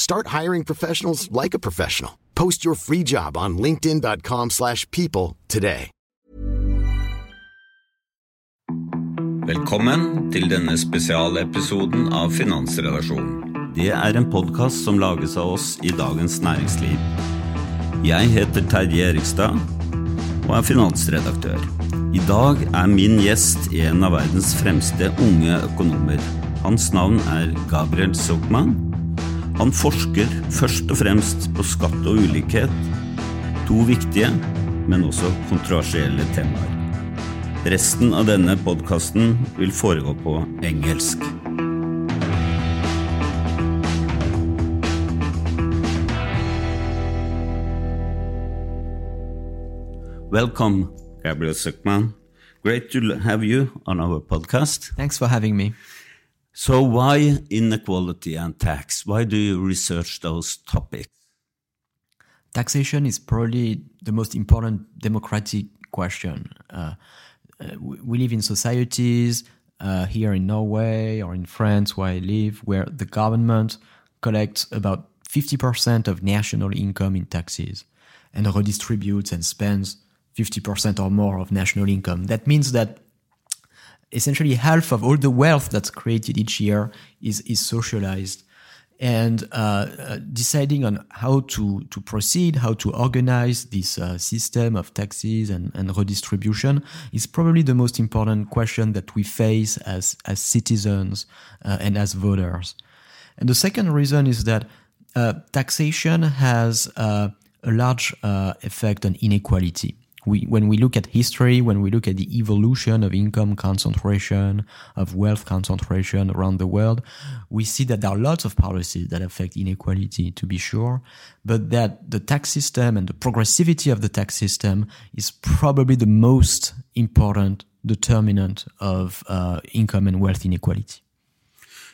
Start hiring professionals like a professional. Post your free job on linkedin.com/people slash people today. Velkommen til denne spesialepisoden av Finansrelasjonen. Det er en podkast som lages av oss i Dagens Næringsliv. Jeg heter Terje Erikstad og er finansredaktør. I dag er min gjest en av verdens fremste unge økonomer. Hans navn er Gabriel Zuckman. Han forsker først og fremst på skatt og ulikhet, to viktige, men også kontroversielle temaer. Resten av denne podkasten vil foregå på engelsk. Welcome, Gabriel Zuckman. Great to have you on our podcast. Thanks for having me. So, why inequality and tax? Why do you research those topics? Taxation is probably the most important democratic question. Uh, uh, we live in societies uh, here in Norway or in France, where I live, where the government collects about 50% of national income in taxes and redistributes and spends 50% or more of national income. That means that essentially half of all the wealth that's created each year is, is socialized. And uh, uh, deciding on how to, to proceed, how to organize this uh, system of taxes and, and redistribution is probably the most important question that we face as, as citizens uh, and as voters. And the second reason is that uh, taxation has uh, a large effect on inequality we, when we look at history, when we look at the evolution of income concentration, of wealth concentration around the world, we see that there are lots of policies that affect inequality, to be sure, but that the tax system and the progressivity of the tax system is probably the most important determinant of uh, income and wealth inequality.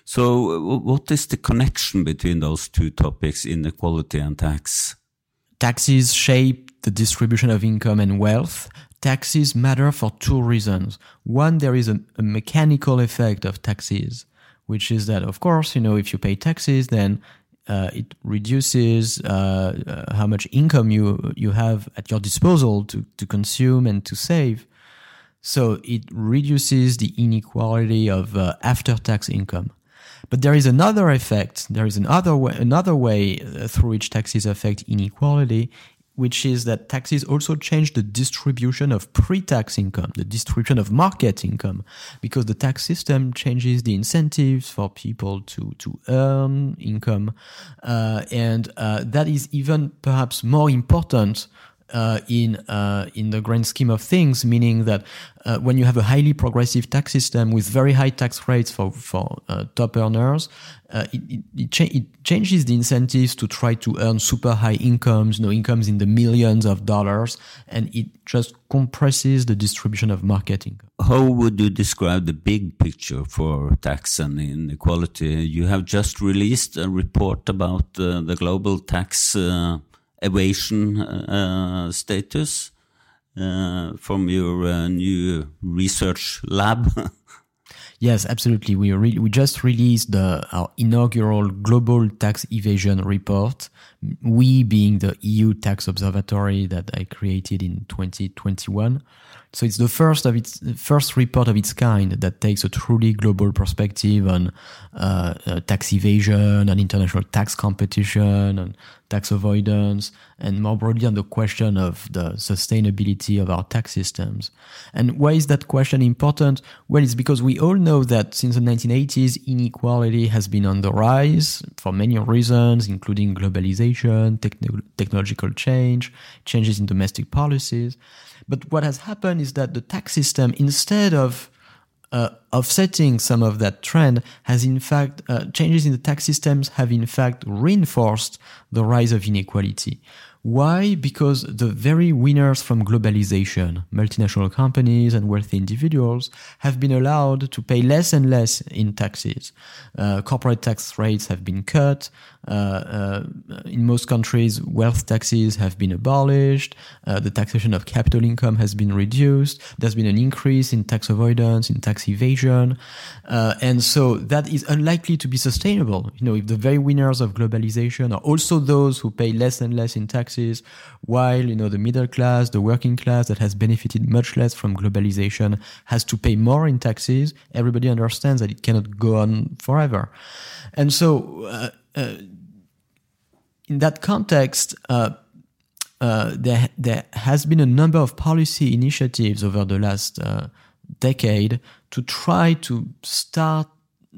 So, what is the connection between those two topics, inequality and tax? Taxes shape the distribution of income and wealth, taxes matter for two reasons. One, there is a, a, mechanical effect of taxes, which is that, of course, you know, if you pay taxes, then uh, it reduces uh, uh, how much income you you have at your disposal to to consume and to save. So it reduces the inequality of uh, after-tax income. But there is another effect. There is another way, another way uh, through which taxes affect inequality which is that taxes also change the distribution of pre-tax income, the distribution of market income, because the tax system changes the incentives for people to to earn income, uh, and uh, that is even perhaps more important uh, in uh, in the grand scheme of things, meaning that uh, when you have a highly progressive tax system with very high tax rates for for uh, top earners, uh, it it, it, cha it, changes the incentives to try to earn super high incomes, you know, incomes in the millions of dollars, and it just compresses the distribution of market income. How would you describe the big picture for tax and inequality? You have just released a report about uh, the global tax evasion uh, status uh, from your uh, new research lab? Yes, absolutely. We re- we just released our inaugural global tax evasion report. We being the EU tax observatory that I created in 2021. So it's the first of its first report of its kind that takes a truly global perspective on uh, uh, tax evasion, and international tax competition, and tax avoidance, and more broadly on the question of the sustainability of our tax systems. And why is that question important? Well, it's because we all know that since the 1980s, inequality has been on the rise for many reasons, including globalization, techn- technological change, changes in domestic policies. But what has happened is that the tax system, instead of uh, offsetting some of that trend has in fact, uh, changes in the tax systems have in fact reinforced the rise of inequality. Why? Because the very winners from globalization, multinational companies and wealthy individuals, have been allowed to pay less and less in taxes. Uh, corporate tax rates have been cut. Uh, uh, in most countries, wealth taxes have been abolished. Uh, the taxation of capital income has been reduced. There's been an increase in tax avoidance, in tax evasion. Uh, and so that is unlikely to be sustainable. You know, if the very winners of globalization are also those who pay less and less in taxes, taxes, while you know the middle class, the working class that has benefited much less from globalization has to pay more in taxes. Everybody understands that it cannot go on forever, and so uh, uh, in that context. Uh, uh there, there has been a number of policy initiatives over the last uh, decade to try to start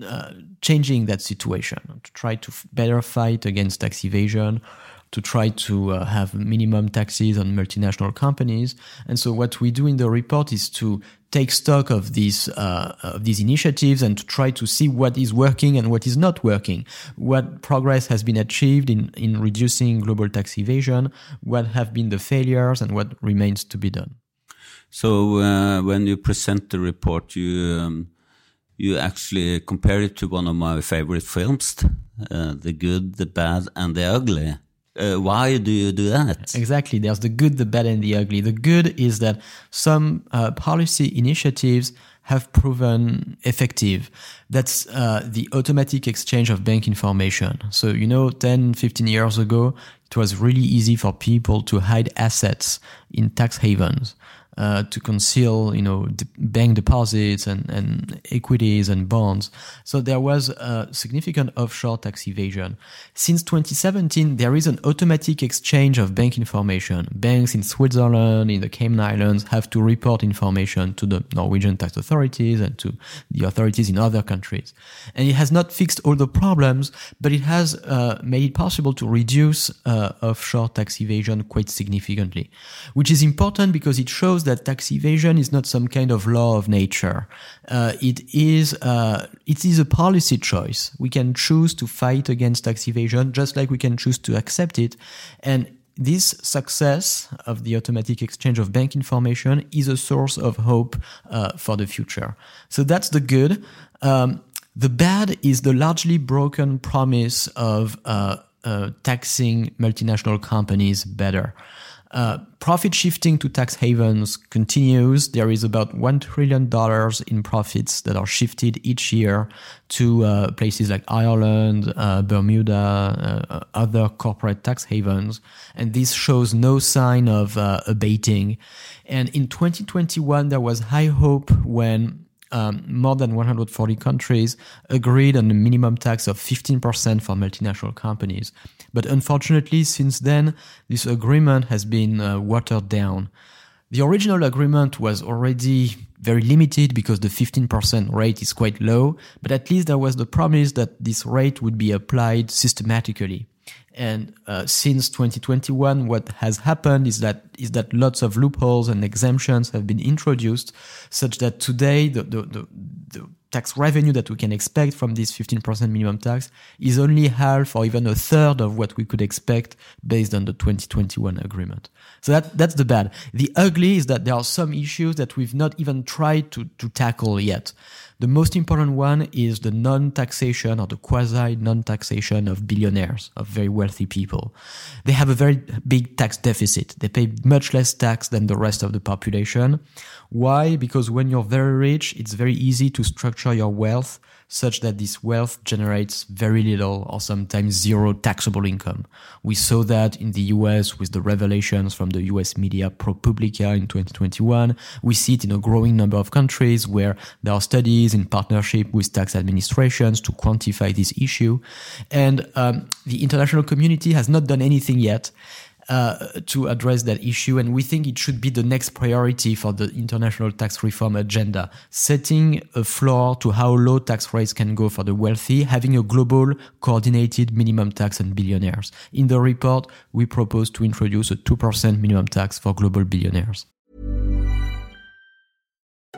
uh, changing that situation, to try to better fight against tax evasion, to try to uh, have minimum taxes on multinational companies. And so what we do in the report is to take stock of these uh, of these initiatives and to try to see what is working and what is not working, what progress has been achieved in in reducing global tax evasion, what have been the failures, and what remains to be done. So uh, when you present the report, you um, you actually compare it to one of my favorite films, uh, The Good, the Bad, and the Ugly. Uh, why do you do that? Exactly. There's the good, the bad, and the ugly. The good is that some uh, policy initiatives have proven effective. That's uh, the automatic exchange of bank information. So, you know, 10, 15 years ago, it was really easy for people to hide assets in tax havens uh, to conceal, you know, bank deposits and, and equities and bonds. So there was a significant offshore tax evasion. Since 2017, there is an automatic exchange of bank information. Banks in Switzerland, in the Cayman Islands, have to report information to the Norwegian tax authorities and to the authorities in other countries. And it has not fixed all the problems, but it has uh, made it possible to reduce uh, offshore tax evasion quite significantly, which is important because it shows that tax evasion is not some kind of law of nature. Uh, it is uh, it is a policy choice. We can choose to fight against tax evasion, just like we can choose to accept it. And this success of the automatic exchange of bank information is a source of hope uh, for the future. So that's the good. Um, the bad is the largely broken promise of uh, uh, taxing multinational companies better. Uh, profit shifting to tax havens continues. There is about $1 trillion in profits that are shifted each year to uh, places like Ireland, uh, Bermuda, uh, other corporate tax havens. And this shows no sign of uh, abating. And in 2021, there was high hope when um, more than 140 countries agreed on a minimum tax of 15% for multinational companies. But unfortunately, since then, this agreement has been uh, watered down. The original agreement was already very limited because the 15% rate is quite low, but at least there was the promise that this rate would be applied systematically. And uh, since 2021, what has happened is that is that lots of loopholes and exemptions have been introduced, such that today the, the, the, the tax revenue that we can expect from this 15% minimum tax is only half or even a third of what we could expect based on the 2021 agreement. So that, that's the bad. The ugly is that there are some issues that we've not even tried to, to tackle yet. The most important one is the non-taxation or the quasi non-taxation of billionaires, of very wealthy people. They have a very big tax deficit. They pay much less tax than the rest of the population. Why? Because when you're very rich, it's very easy to structure your wealth such that this wealth generates very little or sometimes zero taxable income. We saw that in the US with the revelations from the US media ProPublica in 2021. We see it in a growing number of countries where there are studies in partnership with tax administrations to quantify this issue. And um, the international community has not done anything yet uh, to address that issue. And we think it should be the next priority for the international tax reform agenda, setting a floor to how low tax rates can go for the wealthy, having a global coordinated minimum tax on billionaires. In the report, we propose to introduce a 2% minimum tax for global billionaires.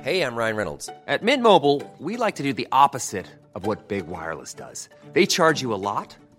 Hey, I'm Ryan Reynolds. At Mint Mobile, we like to do the opposite of what Big Wireless does. They charge you a lot,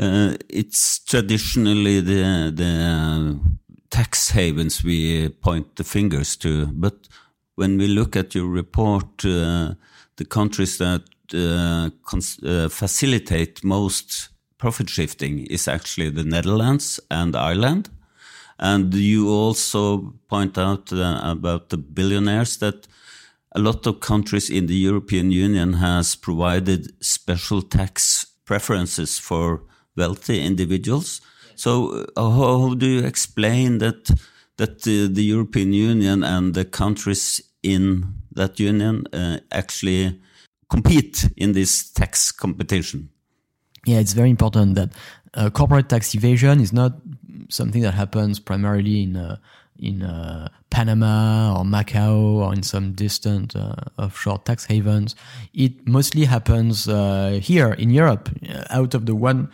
Uh, it's traditionally the, the tax havens we point the fingers to, but when we look at your report, uh, the countries that uh, uh, facilitate most profit shifting is actually the Netherlands and Ireland. And you also point out uh, about the billionaires that a lot of countries in the European Union has provided special tax preferences for wealthy individuals. So uh, how, do you explain that that uh, the European Union and the countries in that union uh, actually compete in this tax competition? Yeah, it's very important that uh, corporate tax evasion is not something that happens primarily in uh, in uh, Panama or Macau or in some distant uh, offshore tax havens. It mostly happens uh, here in Europe. Out of the one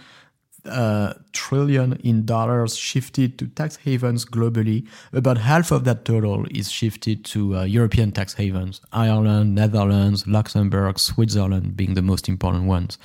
trillion in dollars shifted to tax havens globally. About half of that total is shifted to uh, European tax havens, Ireland, Netherlands, Luxembourg, Switzerland being the most important ones.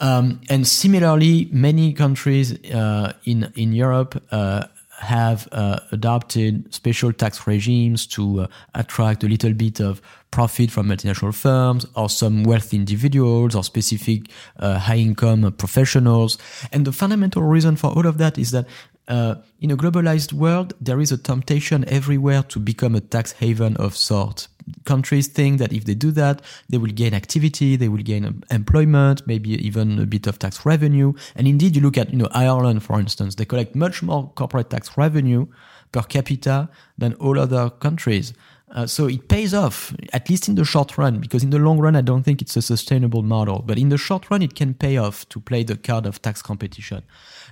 Um, and similarly, many countries uh, in in Europe uh, have uh, adopted special tax regimes to uh, attract a little bit of profit from multinational firms or some wealthy individuals or specific uh, high income professionals. And the fundamental reason for all of that is that uh, in a globalized world, there is a temptation everywhere to become a tax haven of sorts. Countries think that if they do that, they will gain activity, they will gain employment, maybe even a bit of tax revenue. And indeed, you look at, you know, Ireland, for instance, they collect much more corporate tax revenue per capita than all other countries. Uh, so it pays off, at least in the short run, because in the long run, I don't think it's a sustainable model. But in the short run, it can pay off to play the card of tax competition.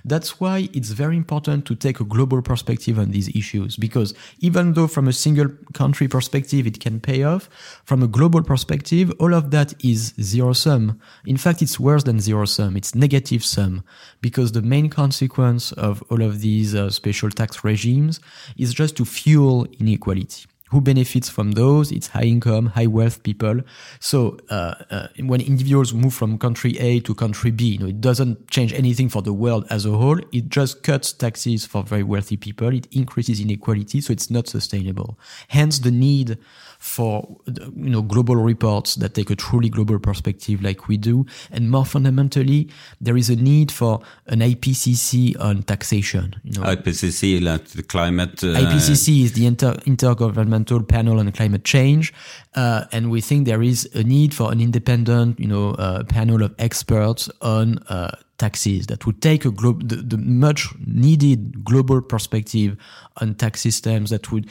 That's why it's very important to take a global perspective on these issues, because even though from a single country perspective it can pay off, from a global perspective, all of that is zero sum. In fact, it's worse than zero sum. It's negative sum, because the main consequence of all of these uh, special tax regimes is just to fuel inequality who benefits from those? It's high income, high wealth people. So uh, uh, when individuals move from country A to country B, you know, it doesn't change anything for the world as a whole. It just cuts taxes for very wealthy people. It increases inequality, so it's not sustainable. Hence the need for you know global reports that take a truly global perspective like we do and more fundamentally there is a need for an IPCC on taxation you know IPCC like the climate uh, IPCC is the inter intergovernmental panel on climate change uh, and we think there is a need for an independent you know uh, panel of experts on uh, taxes that would take a glo- the, the much needed global perspective on tax systems that would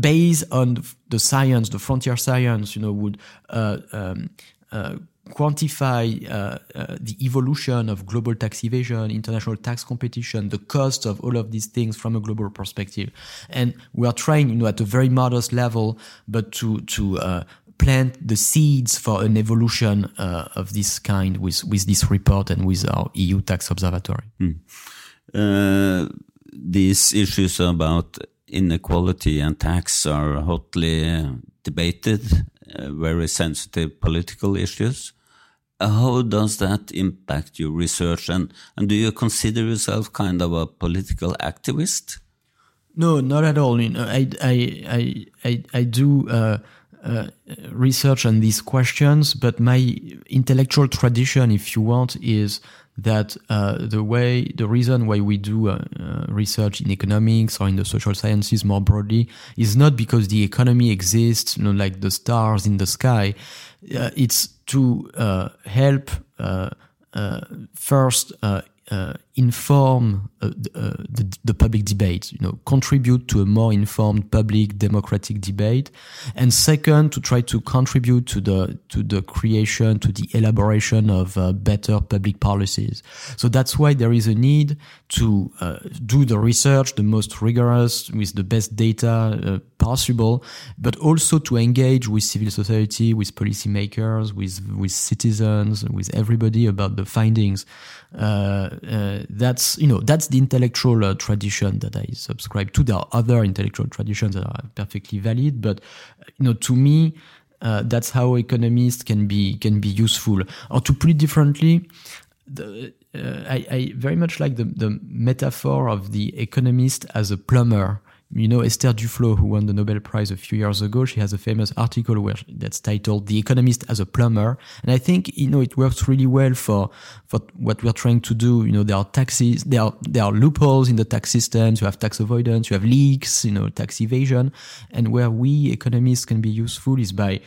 based on the science, the frontier science, you know, would uh, um, uh, quantify uh, uh, the evolution of global tax evasion, international tax competition, the cost of all of these things from a global perspective. And we are trying, you know, at a very modest level, but to to uh, plant the seeds for an evolution uh, of this kind with, with this report and with our EU tax observatory. Mm. These issues about inequality and tax are hotly debated, uh, very sensitive political issues. How does that impact your research, and, and do you consider yourself kind of a political activist? No, not at all. You know, I, I, I, I, do uh, uh, research on these questions, but my intellectual tradition, if you want, is that uh, the way the reason why we do uh, uh, research in economics or in the social sciences more broadly is not because the economy exists you know like the stars in the sky uh, it's to uh, help uh, first uh, inform uh, uh, the, the, public debate, you know, contribute to a more informed public democratic debate, and second, to try to contribute to the to the creation, to the elaboration of uh, better public policies. So that's why there is a need to uh, do the research, the most rigorous, with the best data uh, possible, but also to engage with civil society, with policymakers, with with citizens, with everybody about the findings. Uh, uh, that's you know that's the intellectual uh, tradition that I subscribe to. There are other intellectual traditions that are perfectly valid, but you know to me. Uh, that's how economists can be can be useful. Or to put it differently, the, uh, I, I, very much like the, the metaphor of the economist as a plumber you know Esther Duflo, who won the Nobel Prize a few years ago, she has a famous article where that's titled "The Economist as a Plumber," and I think you know it works really well for for what we're trying to do. You know, there are taxes, there are there are loopholes in the tax systems. You have tax avoidance, you have leaks, you know, tax evasion, and where we economists can be useful is by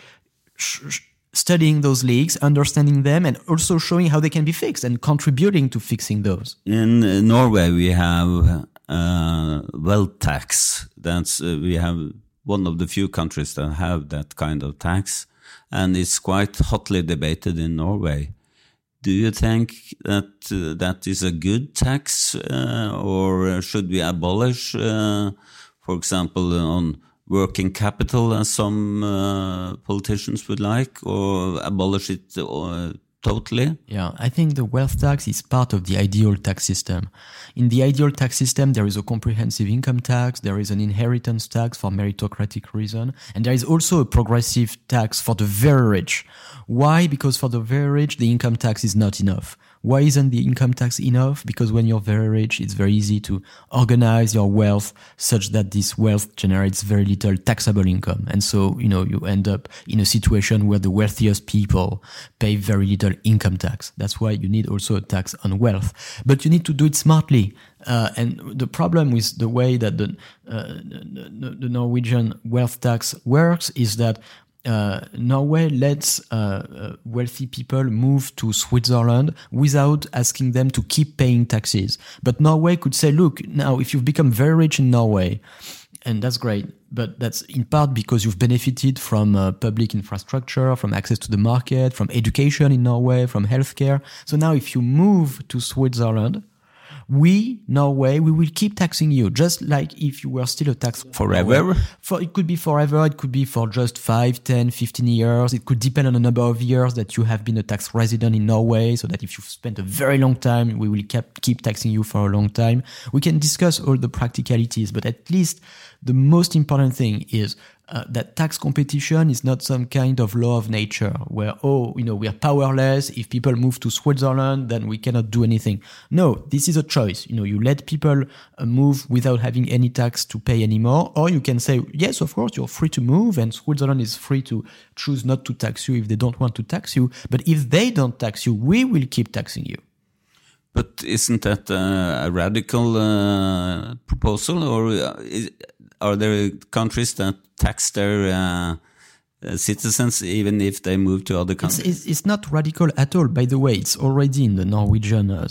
studying those leaks, understanding them, and also showing how they can be fixed and contributing to fixing those. In uh, Norway, we have uh, wealth tax. That's uh, we have one of the few countries that have that kind of tax, and it's quite hotly debated in Norway. Do you think that uh, that is a good tax, uh, or should we abolish, uh, for example, on working capital, as some uh, politicians would like, or abolish it totally? Yeah, I think the wealth tax is part of the ideal tax system. In the ideal tax system, there is a comprehensive income tax, there is an inheritance tax for meritocratic reason, and there is also a progressive tax for the very rich. Why? Because for the very rich, the income tax is not enough. Why isn't the income tax enough? Because when you're very rich, it's very easy to organize your wealth such that this wealth generates very little taxable income. And so, you know, you end up in a situation where the wealthiest people pay very little income tax. That's why you need also a tax on wealth. But you need to do it smartly. Uh, and the problem with the way that the, uh, the, the Norwegian wealth tax works is that uh, Norway lets uh, uh, wealthy people move to Switzerland without asking them to keep paying taxes. But Norway could say, look, now if you've become very rich in Norway, and that's great, but that's in part because you've benefited from uh, public infrastructure, from access to the market, from education in Norway, from healthcare. So now if you move to Switzerland, we, Norway, we will keep taxing you, just like if you were still a tax forever. For it could be forever, it could be for just 5, 10, 15 years. It could depend on the number of years that you have been a tax resident in Norway, so that if you've spent a very long time, we will keep keep taxing you for a long time. We can discuss all the practicalities, but at least the most important thing is uh, that tax competition is not some kind of law of nature where, oh, you know, we are powerless. If people move to Switzerland, then we cannot do anything. No, this is a choice. You know, you let people uh, move without having any tax to pay anymore. Or you can say, yes, of course, you're free to move and Switzerland is free to choose not to tax you if they don't want to tax you. But if they don't tax you, we will keep taxing you. But isn't that a radical uh, proposal, or uh, is, are there countries that tax their uh, uh, citizens even if they move to other countries? It's, it's, it's, not radical at all. By the way, it's already in the Norwegian uh,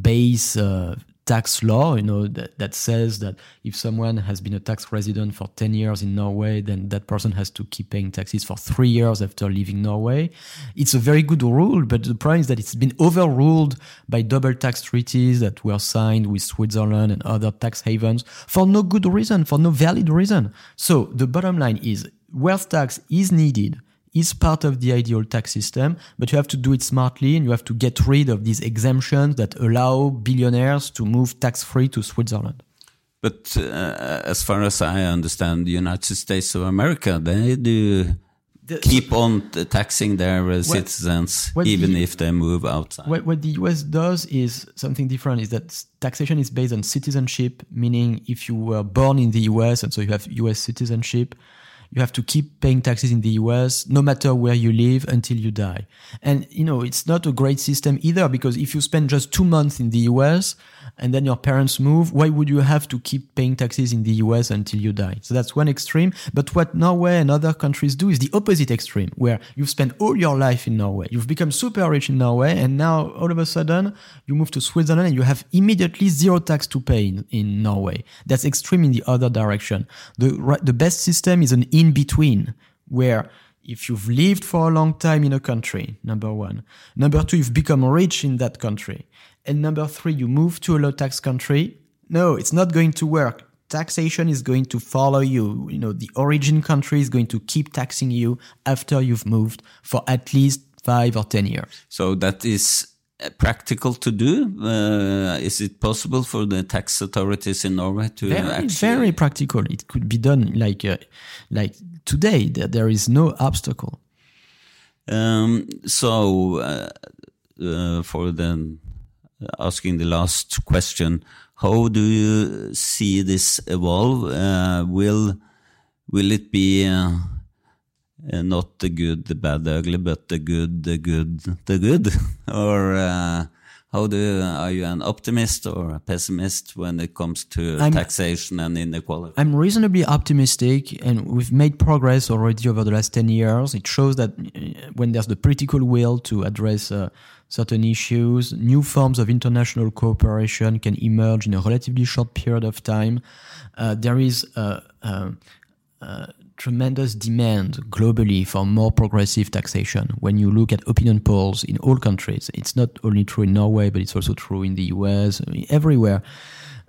base uh, tax law, you know, that, that says that if someone has been a tax resident for 10 years in Norway, then that person has to keep paying taxes for three years after leaving Norway. It's a very good rule, but the problem is that it's been overruled by double tax treaties that were signed with Switzerland and other tax havens for no good reason, for no valid reason. So the bottom line is wealth tax is needed is part of the ideal tax system, but you have to do it smartly and you have to get rid of these exemptions that allow billionaires to move tax free to Switzerland. But uh, as far as I understand, the United States of America, they do The- keep on taxing their uh, citizens what even the- if they move outside. What, what the US does is something different. Is that taxation is based on citizenship, meaning if you were born in the US and so you have US citizenship, you have to keep paying taxes in the US no matter where you live until you die. And you know it's not a great system either because if you spend just two months in the US and then your parents move, why would you have to keep paying taxes in the US until you die? So that's one extreme. But what Norway and other countries do is the opposite extreme, where you've spent all your life in Norway, you've become super rich in Norway, and now all of a sudden you move to Switzerland and you have immediately zero tax to pay in, in Norway. That's extreme in the other direction. The, the best system is an in between, where if you've lived for a long time in a country, number one. Number two, you've become rich in that country. And number three, you move to a low tax country. No, it's not going to work. Taxation is going to follow you. You know, the origin country is going to keep taxing you after you've moved for at least five or 10 years. So that is uh, practical to do. Uh, is it possible for the tax authorities in Norway to Very, actually? very practical. It could be done like, uh, like today. There, there is no obstacle. Um, so, uh, uh, for the asking the last question, how do you see this evolve? Uh, will will it be uh, not the good, the bad, the ugly, but the good, the good, the good? or uh, how do you, are you an optimist or a pessimist when it comes to I'm- taxation and inequality? I'm reasonably optimistic, and we've made progress already over the last 10 years. It shows that uh, when there's the political will to address uh, certain issues, new forms of international cooperation can emerge in a relatively short period of time. Uh, there is a, a, a tremendous demand globally for more progressive taxation. When you look at opinion polls in all countries, it's not only true in Norway, but it's also true in the US, everywhere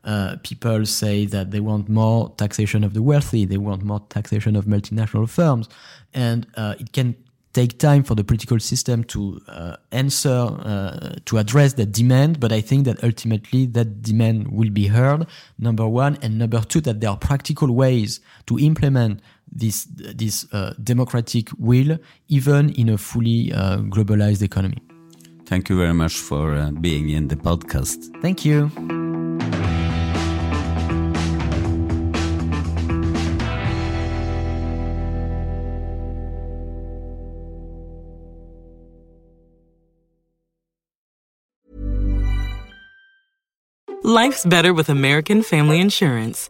uh, people say that they want more taxation of the wealthy, they want more taxation of multinational firms, and uh, it can take time for the political system to uh, answer uh, to address that demand. But I think that ultimately that demand will be heard. Number one, and number two, that there are practical ways to implement this this uh, democratic will, even in a fully uh, globalized economy. Thank you very much for uh, being in the podcast. Thank you. Life's better with American Family Insurance